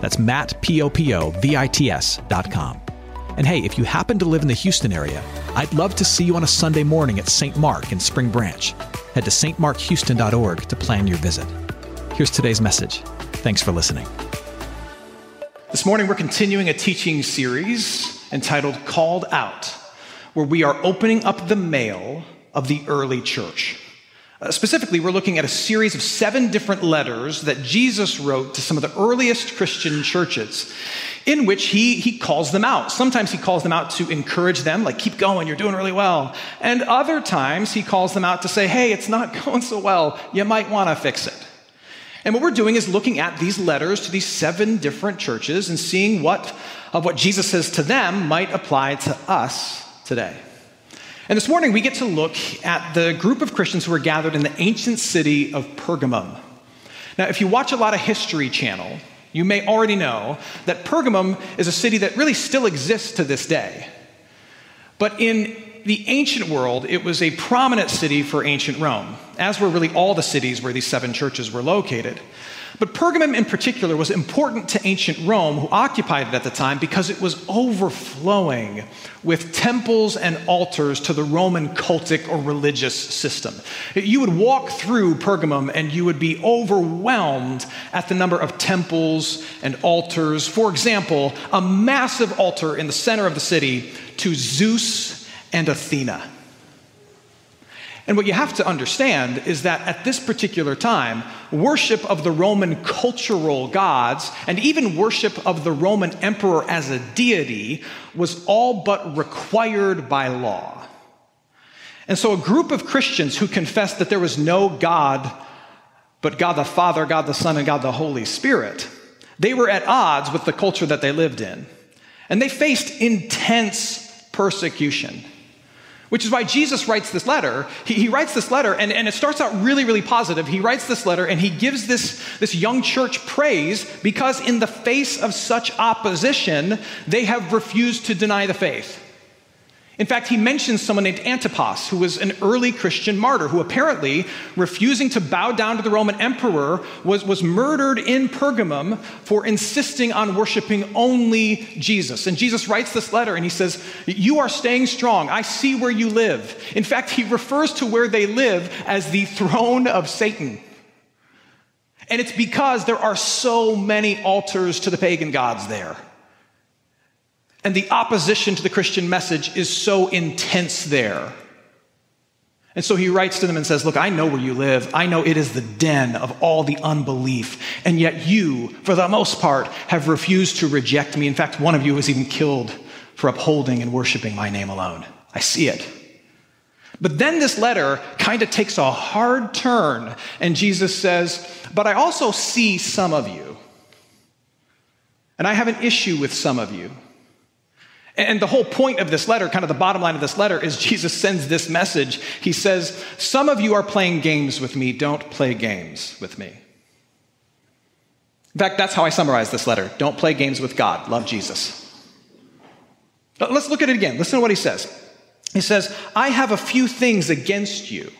That's Matt, P-O-P-O-V-I-T-S dot com. And hey, if you happen to live in the Houston area, I'd love to see you on a Sunday morning at St. Mark in Spring Branch. Head to stmarkhouston.org to plan your visit. Here's today's message. Thanks for listening. This morning, we're continuing a teaching series entitled Called Out, where we are opening up the mail of the early church. Uh, specifically, we're looking at a series of seven different letters that Jesus wrote to some of the earliest Christian churches, in which he, he calls them out. Sometimes he calls them out to encourage them, like, keep going, you're doing really well. And other times he calls them out to say, hey, it's not going so well, you might want to fix it. And what we're doing is looking at these letters to these seven different churches and seeing what of what Jesus says to them might apply to us today. And this morning, we get to look at the group of Christians who were gathered in the ancient city of Pergamum. Now, if you watch a lot of History Channel, you may already know that Pergamum is a city that really still exists to this day. But in the ancient world, it was a prominent city for ancient Rome, as were really all the cities where these seven churches were located. But Pergamum in particular was important to ancient Rome, who occupied it at the time, because it was overflowing with temples and altars to the Roman cultic or religious system. You would walk through Pergamum and you would be overwhelmed at the number of temples and altars. For example, a massive altar in the center of the city to Zeus and Athena. And what you have to understand is that at this particular time, worship of the Roman cultural gods and even worship of the Roman emperor as a deity was all but required by law. And so a group of Christians who confessed that there was no God but God the Father, God the Son, and God the Holy Spirit, they were at odds with the culture that they lived in. And they faced intense persecution. Which is why Jesus writes this letter. He, he, writes this letter, and, and it starts out really, really positive. He writes this letter, and he gives this, this young church praise because, in the face of such opposition, they have refused to deny the faith. In fact, he mentions someone named Antipas, who was an early Christian martyr, who apparently, refusing to bow down to the Roman emperor, was, was murdered in Pergamum for insisting on worshiping only Jesus. And Jesus writes this letter and he says, You are staying strong. I see where you live. In fact, he refers to where they live as the throne of Satan. And it's because there are so many altars to the pagan gods there. And the opposition to the Christian message is so intense there. And so he writes to them and says, Look, I know where you live. I know it is the den of all the unbelief. And yet you, for the most part, have refused to reject me. In fact, one of you was even killed for upholding and worshiping my name alone. I see it. But then this letter kind of takes a hard turn, and Jesus says, But I also see some of you. And I have an issue with some of you. And the whole point of this letter, kind of the bottom line of this letter, is Jesus sends this message. He says, Some of you are playing games with me. Don't play games with me. In fact, that's how I summarize this letter. Don't play games with God. Love Jesus. But let's look at it again. Listen to what he says. He says, I have a few things against you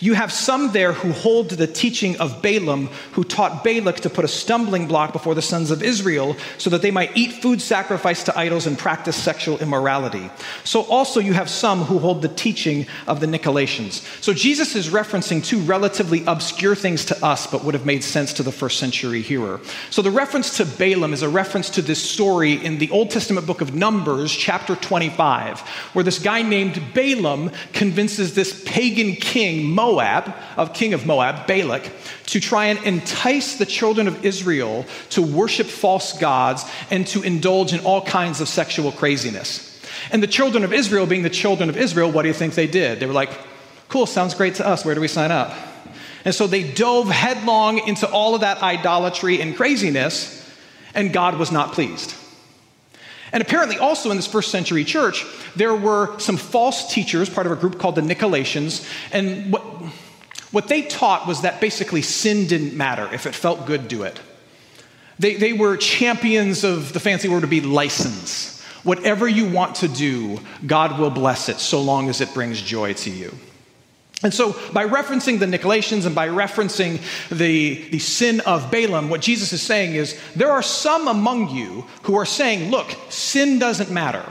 you have some there who hold to the teaching of Balaam, who taught Balak to put a stumbling block before the sons of Israel so that they might eat food sacrificed to idols and practice sexual immorality. So also you have some who hold the teaching of the Nicolaitans. So Jesus is referencing two relatively obscure things to us, but would have made sense to the first century hearer. So the reference to Balaam is a reference to this story in the Old Testament book of Numbers, chapter 25, where this guy named Balaam convinces this pagan king, Moab, Moab, of king of Moab, Balak, to try and entice the children of Israel to worship false gods and to indulge in all kinds of sexual craziness. And the children of Israel, being the children of Israel, what do you think they did? They were like, cool, sounds great to us. Where do we sign up? And so they dove headlong into all of that idolatry and craziness. and God was not pleased. And apparently, also in this first century church, there were some false teachers, part of a group called the Nicolaitans. And what, what they taught was that basically sin didn't matter. If it felt good, do it. They, they were champions of the fancy word to be license. Whatever you want to do, God will bless it so long as it brings joy to you. And so, by referencing the Nicolaitans and by referencing the, the sin of Balaam, what Jesus is saying is there are some among you who are saying, look, sin doesn't matter.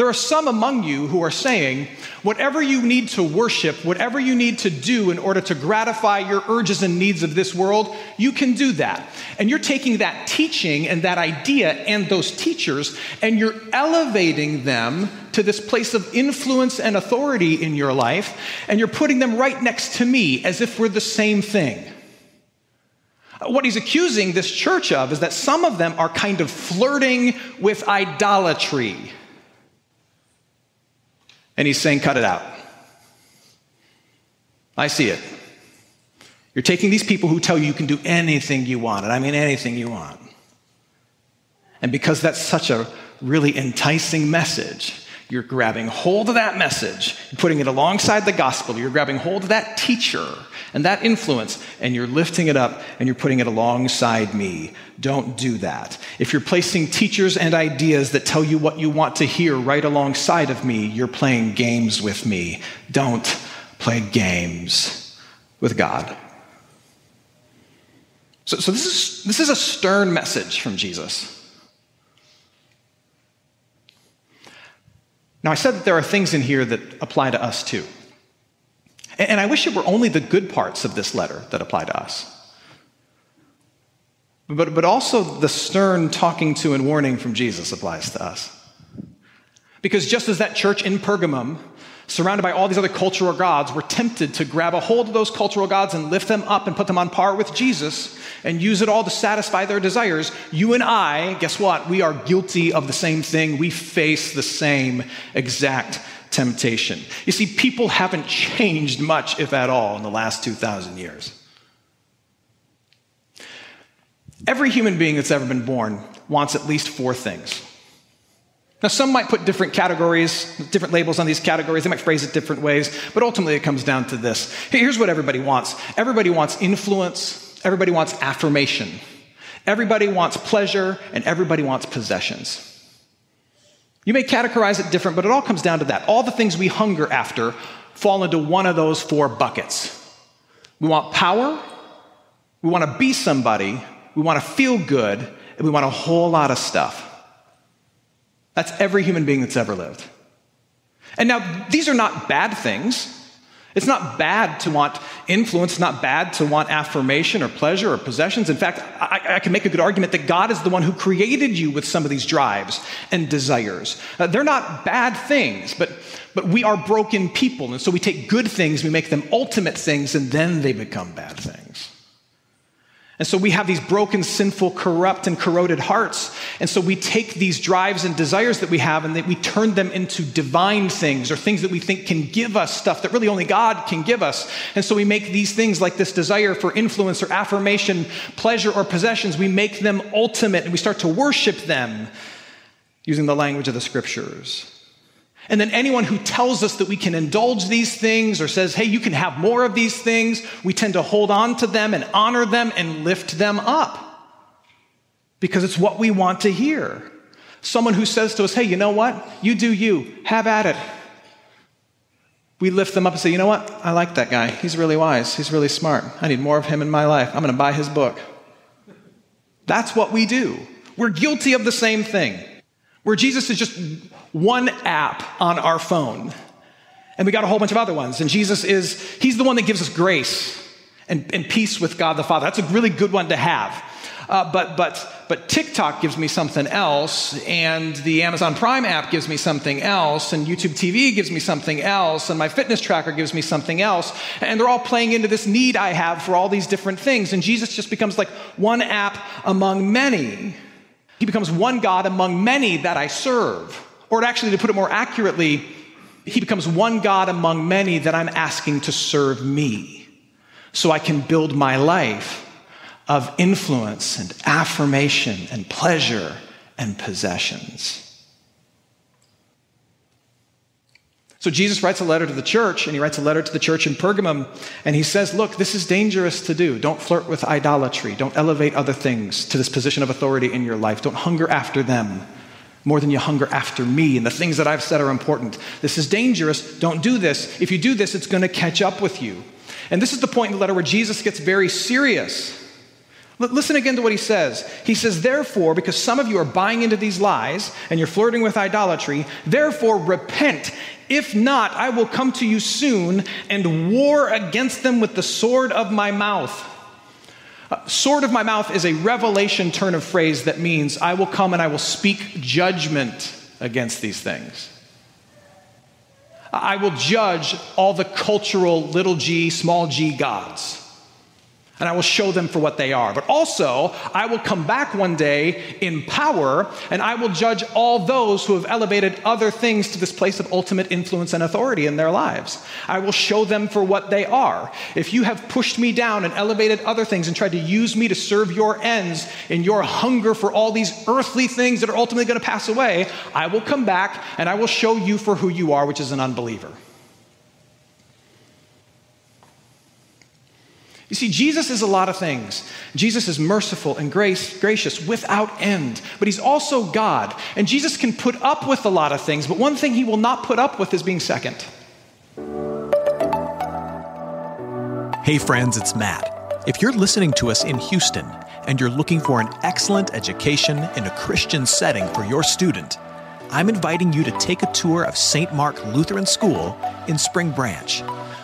There are some among you who are saying, whatever you need to worship, whatever you need to do in order to gratify your urges and needs of this world, you can do that. And you're taking that teaching and that idea and those teachers, and you're elevating them to this place of influence and authority in your life, and you're putting them right next to me as if we're the same thing. What he's accusing this church of is that some of them are kind of flirting with idolatry. And he's saying, cut it out. I see it. You're taking these people who tell you you can do anything you want, and I mean anything you want. And because that's such a really enticing message, you're grabbing hold of that message, putting it alongside the gospel. You're grabbing hold of that teacher and that influence, and you're lifting it up and you're putting it alongside me. Don't do that. If you're placing teachers and ideas that tell you what you want to hear right alongside of me, you're playing games with me. Don't play games with God. So, so this, is, this is a stern message from Jesus. Now, I said that there are things in here that apply to us too. And I wish it were only the good parts of this letter that apply to us. But, but also the stern talking to and warning from Jesus applies to us. Because just as that church in Pergamum surrounded by all these other cultural gods, were tempted to grab a hold of those cultural gods and lift them up and put them on par with Jesus and use it all to satisfy their desires. You and I, guess what? We are guilty of the same thing. We face the same exact temptation. You see, people haven't changed much, if at all, in the last 2,000 years. Every human being that's ever been born wants at least four things now, some might put different categories, different labels on these categories. They might phrase it different ways, but ultimately it comes down to this. Here's what everybody wants everybody wants influence, everybody wants affirmation, everybody wants pleasure, and everybody wants possessions. You may categorize it different, but it all comes down to that. All the things we hunger after fall into one of those four buckets. We want power, we want to be somebody, we want to feel good, and we want a whole lot of stuff. That's every human being that's ever lived. And now, these are not bad things. It's not bad to want influence, it's not bad to want affirmation or pleasure or possessions. In fact, I, I, can make a good argument that God is the one who created you with some of these drives and desires. Uh, they're not bad things, but, but we are broken people. And so we take good things, we make them ultimate things, and then they become bad things. And so we have these broken, sinful, corrupt, and corroded hearts. And so we take these drives and desires that we have and that we turn them into divine things or things that we think can give us stuff that really only God can give us. And so we make these things like this desire for influence or affirmation, pleasure or possessions, we make them ultimate and we start to worship them using the language of the scriptures. And then anyone who tells us that we can indulge these things or says, hey, you can have more of these things, we tend to hold on to them and honor them and lift them up because it's what we want to hear. Someone who says to us, hey, you know what? You do you, have at it. We lift them up and say, you know what? I like that guy. He's really wise. He's really smart. I need more of him in my life. I'm going to buy his book. That's what we do. We're guilty of the same thing. Where Jesus is just one app on our phone. And we got a whole bunch of other ones. And Jesus is, He's the one that gives us grace and, and peace with God the Father. That's a really good one to have. Uh, but, but, but TikTok gives me something else, and the Amazon Prime app gives me something else, and YouTube TV gives me something else, and my fitness tracker gives me something else. And they're all playing into this need I have for all these different things. And Jesus just becomes like one app among many. He becomes one God among many that I serve. Or actually, to put it more accurately, he becomes one God among many that I'm asking to serve me so I can build my life of influence and affirmation and pleasure and possessions. So Jesus writes a letter to the church, and he writes a letter to the church in Pergamum, and he says, Look, this is dangerous to do. Don't flirt with idolatry. Don't elevate other things to this position of authority in your life. Don't hunger after them more than you hunger after me, and the things that I've said are important. This is dangerous. Don't do this. If you do this, it's going to catch up with you. And this is the point in the letter where Jesus gets very serious. Listen again to what he says. He says, Therefore, because some of you are buying into these lies and you're flirting with idolatry, therefore repent. If not, I will come to you soon and war against them with the sword of my mouth. Uh, sword of my mouth is a revelation turn of phrase that means I will come and I will speak judgment against these things. I will judge all the cultural little g, small g gods and I will show them for what they are. But also, I will come back one day in power, and I will judge all those who have elevated other things to this place of ultimate influence and authority in their lives. I will show them for what they are. If you have pushed me down and elevated other things and tried to use me to serve your ends in your hunger for all these earthly things that are ultimately going to pass away, I will come back and I will show you for who you are, which is an unbeliever. You see, Jesus is a lot of things. Jesus is merciful and grace, gracious without end, but he's also God. And Jesus can put up with a lot of things, but one thing he will not put up with is being second. Hey, friends, it's Matt. If you're listening to us in Houston and you're looking for an excellent education in a Christian setting for your student, I'm inviting you to take a tour of St. Mark Lutheran School in Spring Branch.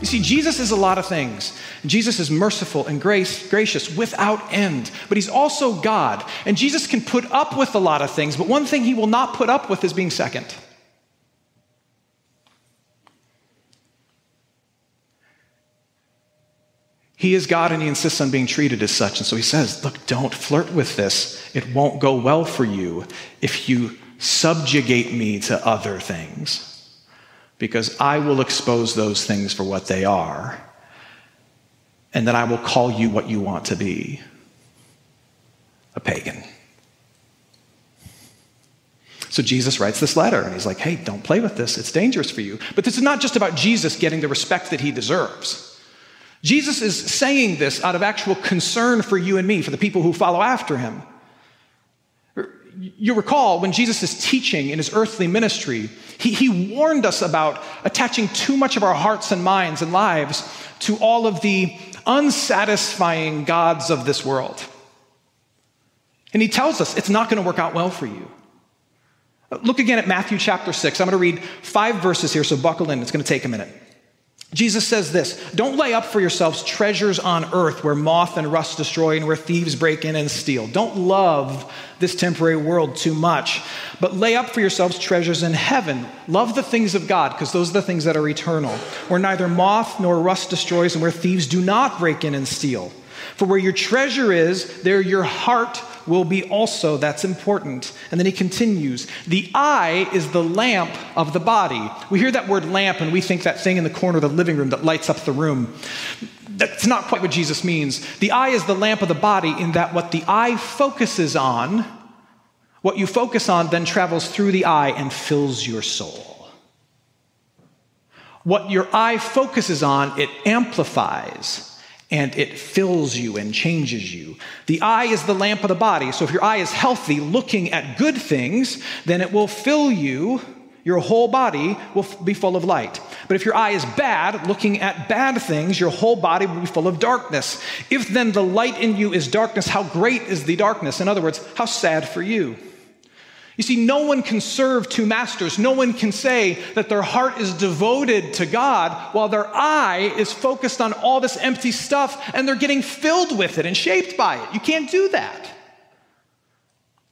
You see, Jesus is a lot of things. Jesus is merciful and grace, gracious without end, but he's also God. And Jesus can put up with a lot of things, but one thing he will not put up with is being second. He is God and he insists on being treated as such. And so he says, Look, don't flirt with this. It won't go well for you if you subjugate me to other things because I will expose those things for what they are, and then I will call you what you want to be a pagan. So Jesus writes this letter, and he's like, hey, don't play with this. It's dangerous for you. But this is not just about Jesus getting the respect that he deserves. Jesus is saying this out of actual concern for you and me, for the people who follow after him. You recall when Jesus is teaching in his earthly ministry, he, he warned us about attaching too much of our hearts and minds and lives to all of the unsatisfying gods of this world. And he tells us it's not going to work out well for you. Look again at Matthew chapter 6. I'm going to read five verses here, so buckle in. It's going to take a minute. Jesus says this Don't lay up for yourselves treasures on earth where moth and rust destroy and where thieves break in and steal. Don't love this temporary world too much, but lay up for yourselves treasures in heaven. Love the things of God because those are the things that are eternal, where neither moth nor rust destroys and where thieves do not break in and steal. For where your treasure is, there your heart will be also. That's important. And then he continues The eye is the lamp of the body. We hear that word lamp and we think that thing in the corner of the living room that lights up the room. That's not quite what Jesus means. The eye is the lamp of the body, in that what the eye focuses on, what you focus on then travels through the eye and fills your soul. What your eye focuses on, it amplifies and it fills you and changes you. The eye is the lamp of the body. So if your eye is healthy, looking at good things, then it will fill you. Your whole body will be full of light. But if your eye is bad, looking at bad things, your whole body will be full of darkness. If then the light in you is darkness, how great is the darkness? In other words, how sad for you. You see, no one can serve two masters. No one can say that their heart is devoted to God while their eye is focused on all this empty stuff and they're getting filled with it and shaped by it. You can't do that.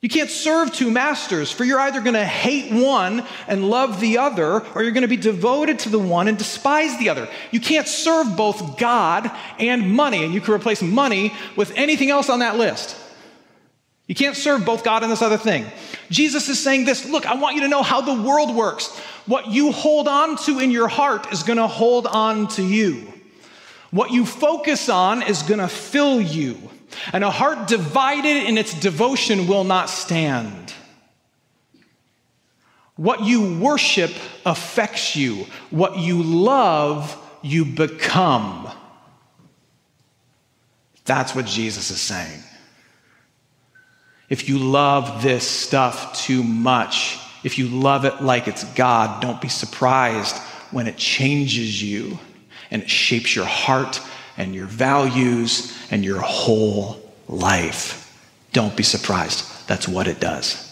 You can't serve two masters, for you're either going to hate one and love the other, or you're going to be devoted to the one and despise the other. You can't serve both God and money, and you can replace money with anything else on that list. You can't serve both God and this other thing. Jesus is saying this look, I want you to know how the world works. What you hold on to in your heart is going to hold on to you. What you focus on is going to fill you. And a heart divided in its devotion will not stand. What you worship affects you, what you love, you become. That's what Jesus is saying. If you love this stuff too much, if you love it like it's God, don't be surprised when it changes you and it shapes your heart and your values and your whole life. Don't be surprised. That's what it does.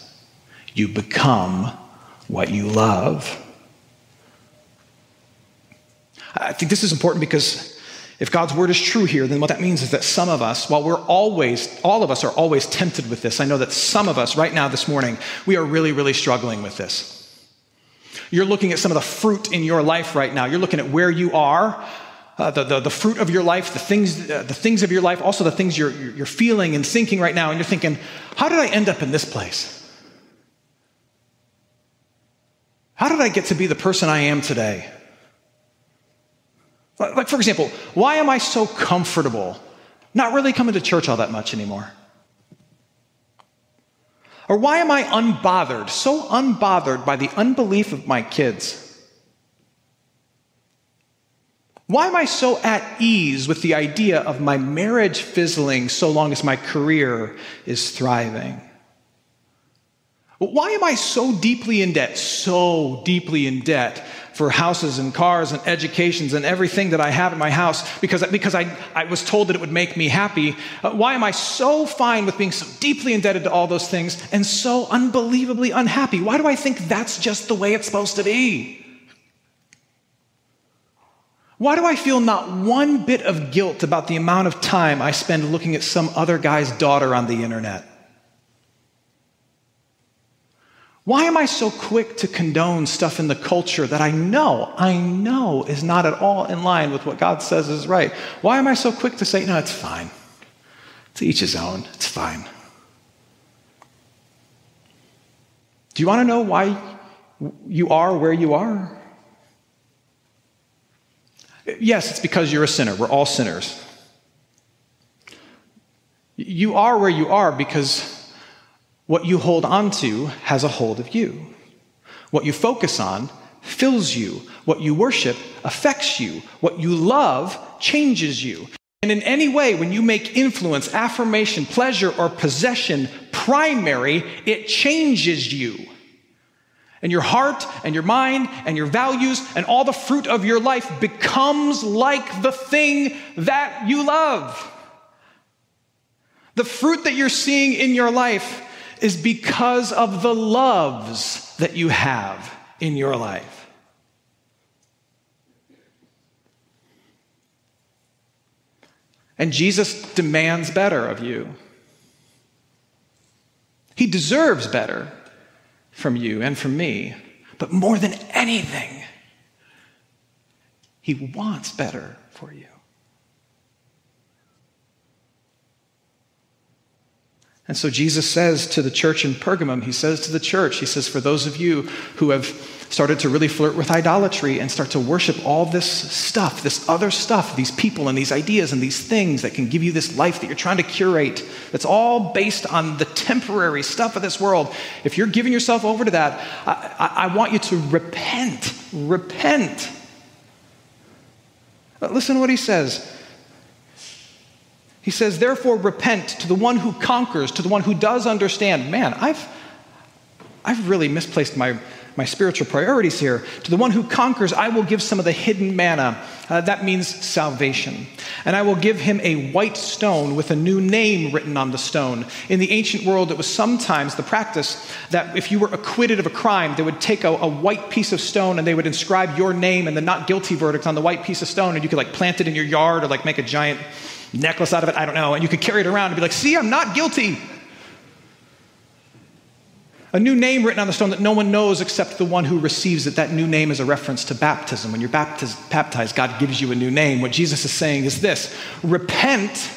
You become what you love. I think this is important because if God's word is true here, then what that means is that some of us, while we're always, all of us are always tempted with this, I know that some of us right now this morning, we are really, really struggling with this. You're looking at some of the fruit in your life right now. You're looking at where you are, uh, the, the, the, fruit of your life, the things, uh, the things of your life, also the things you're, you're feeling and thinking right now, and you're thinking, how did I end up in this place? How did I get to be the person I am today? Like, for example, why am I so comfortable not really coming to church all that much anymore? Or why am I unbothered, so unbothered by the unbelief of my kids? Why am I so at ease with the idea of my marriage fizzling so long as my career is thriving? Why am I so deeply in debt, so deeply in debt for houses and cars and educations and everything that I have in my house because, because I, I was told that it would make me happy? Uh, why am I so fine with being so deeply indebted to all those things and so unbelievably unhappy? Why do I think that's just the way it's supposed to be? Why do I feel not one bit of guilt about the amount of time I spend looking at some other guy's daughter on the internet? Why am I so quick to condone stuff in the culture that I know, I know is not at all in line with what God says is right? Why am I so quick to say, no, it's fine? It's each his own, it's fine. Do you want to know why you are where you are? Yes, it's because you're a sinner. We're all sinners. You are where you are because what you hold on to has a hold of you. What you focus on fills you. What you worship affects you. What you love changes you. And in any way, when you make influence, affirmation, pleasure, or possession primary, it changes you. And your heart and your mind and your values and all the fruit of your life becomes like the thing that you love. The fruit that you're seeing in your life is because of the loves that you have in your life. And Jesus demands better of you. He deserves better from you and from me. But more than anything, He wants better for you. And so Jesus says to the church in Pergamum, He says to the church, He says, for those of you who have started to really flirt with idolatry and start to worship all this stuff, this other stuff, these people and these ideas and these things that can give you this life that you're trying to curate, that's all based on the temporary stuff of this world. If you're giving yourself over to that, I, I, I want you to repent. Repent. Listen to what he says. He says, Therefore, repent to the one who conquers, to the one who does understand. Man, I've, I've really misplaced my, my spiritual priorities here. To the one who conquers, I will give some of the hidden manna. Uh, that means salvation. And I will give him a white stone with a new name written on the stone. In the ancient world, it was sometimes the practice that if you were acquitted of a crime, they would take a, a white piece of stone and they would inscribe your name and the not guilty verdict on the white piece of stone, and you could like plant it in your yard or like make a giant necklace out of it. I don't know. And you could carry it around and be like, see, I'm not guilty. A new name written on the stone that no one knows except the one who receives it. That new name is a reference to baptism. When you're baptized, God gives you a new name. What Jesus is saying is this repent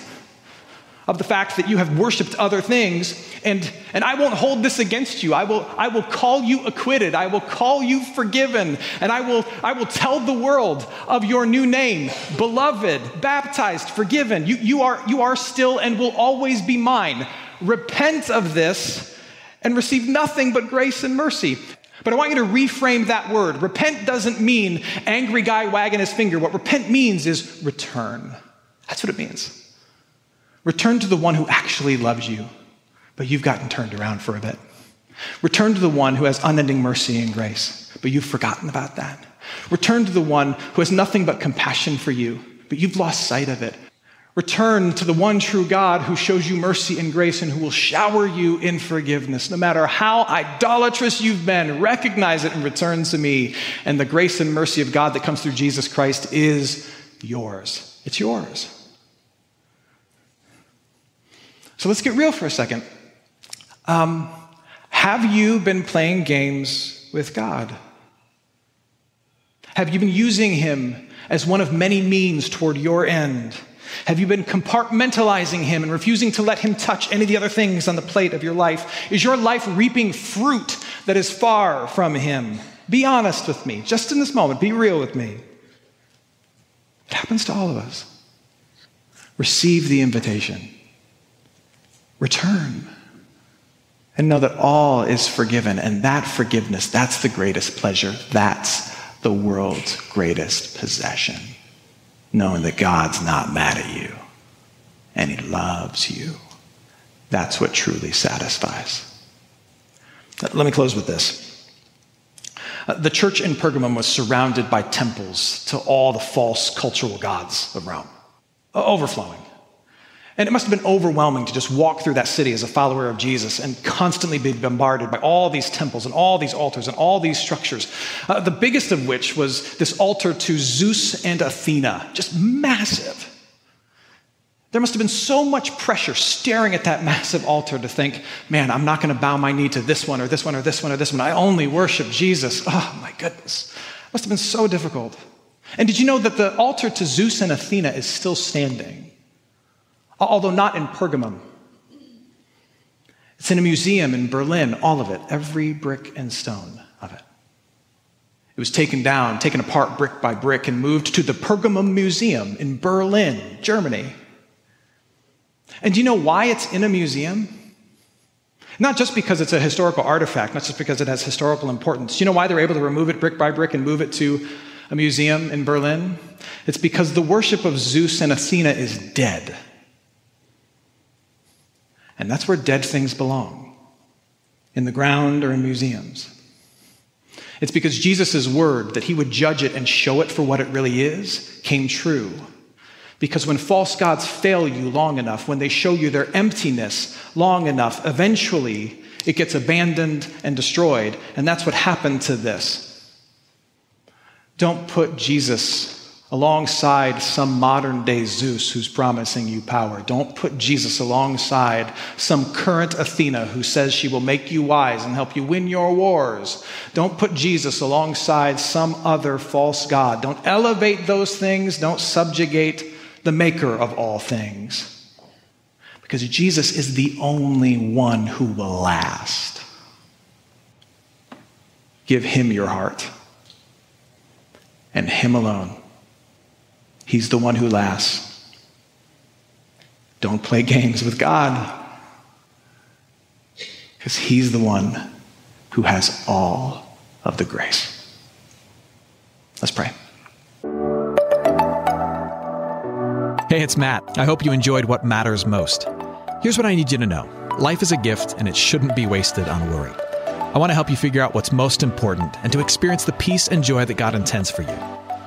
of the fact that you have worshiped other things, and, and I won't hold this against you. I will, I will call you acquitted. I will call you forgiven, and I will, I will tell the world of your new name beloved, baptized, forgiven. You, you, are, you are still and will always be mine. Repent of this and receive nothing but grace and mercy. But I want you to reframe that word. Repent doesn't mean angry guy wagging his finger. What repent means is return. That's what it means. Return to the one who actually loves you, but you've gotten turned around for a bit. Return to the one who has unending mercy and grace, but you've forgotten about that. Return to the one who has nothing but compassion for you, but you've lost sight of it. Return to the one true God who shows you mercy and grace and who will shower you in forgiveness. No matter how idolatrous you've been, recognize it and return to me. And the grace and mercy of God that comes through Jesus Christ is yours. It's yours. So let's get real for a second. Um, have you been playing games with God? Have you been using Him as one of many means toward your end? Have you been compartmentalizing Him and refusing to let Him touch any of the other things on the plate of your life? Is your life reaping fruit that is far from Him? Be honest with me, just in this moment, be real with me. It happens to all of us. Receive the invitation return and know that all is forgiven. And that forgiveness, that's the greatest pleasure. That's the world's greatest possession. Knowing that God's not mad at you and He loves you. That's what truly satisfies. Let me close with this. Uh, the church in Pergamum was surrounded by temples to all the false cultural gods of Rome, overflowing. And it must have been overwhelming to just walk through that city as a follower of Jesus and constantly be bombarded by all these temples and all these altars and all these structures. Uh, the biggest of which was this altar to Zeus and Athena, just massive. There must have been so much pressure staring at that massive altar to think, man, I'm not going to bow my knee to this one or this one or this one or this one. I only worship Jesus. Oh, my goodness. It must have been so difficult. And did you know that the altar to Zeus and Athena is still standing? Although not in Pergamum. It's in a museum in Berlin, all of it, every brick and stone of it. It was taken down, taken apart brick by brick, and moved to the Pergamum Museum in Berlin, Germany. And do you know why it's in a museum? Not just because it's a historical artifact, not just because it has historical importance. You know why they're able to remove it brick by brick and move it to a museum in Berlin? It's because the worship of Zeus and Athena is dead. And that's where dead things belong in the ground or in museums. It's because Jesus' word that he would judge it and show it for what it really is came true. Because when false gods fail you long enough, when they show you their emptiness long enough, eventually it gets abandoned and destroyed. And that's what happened to this. Don't put Jesus alongside some modern day Zeus who's promising you power. Don't put Jesus alongside some current Athena who says she will make you wise and help you win your wars. Don't put Jesus alongside some other false God. Don't elevate those things. Don't subjugate the maker of all things. Because Jesus is the only one who will last. Give him your heart and him alone. He's the one who lasts. Don't play games with God because He's the one who has all of the grace. Let's pray. Hey, it's Matt. I hope you enjoyed what matters most. Here's what I need you to know life is a gift, and it shouldn't be wasted on worry. I want to help you figure out what's most important and to experience the peace and joy that God intends for you.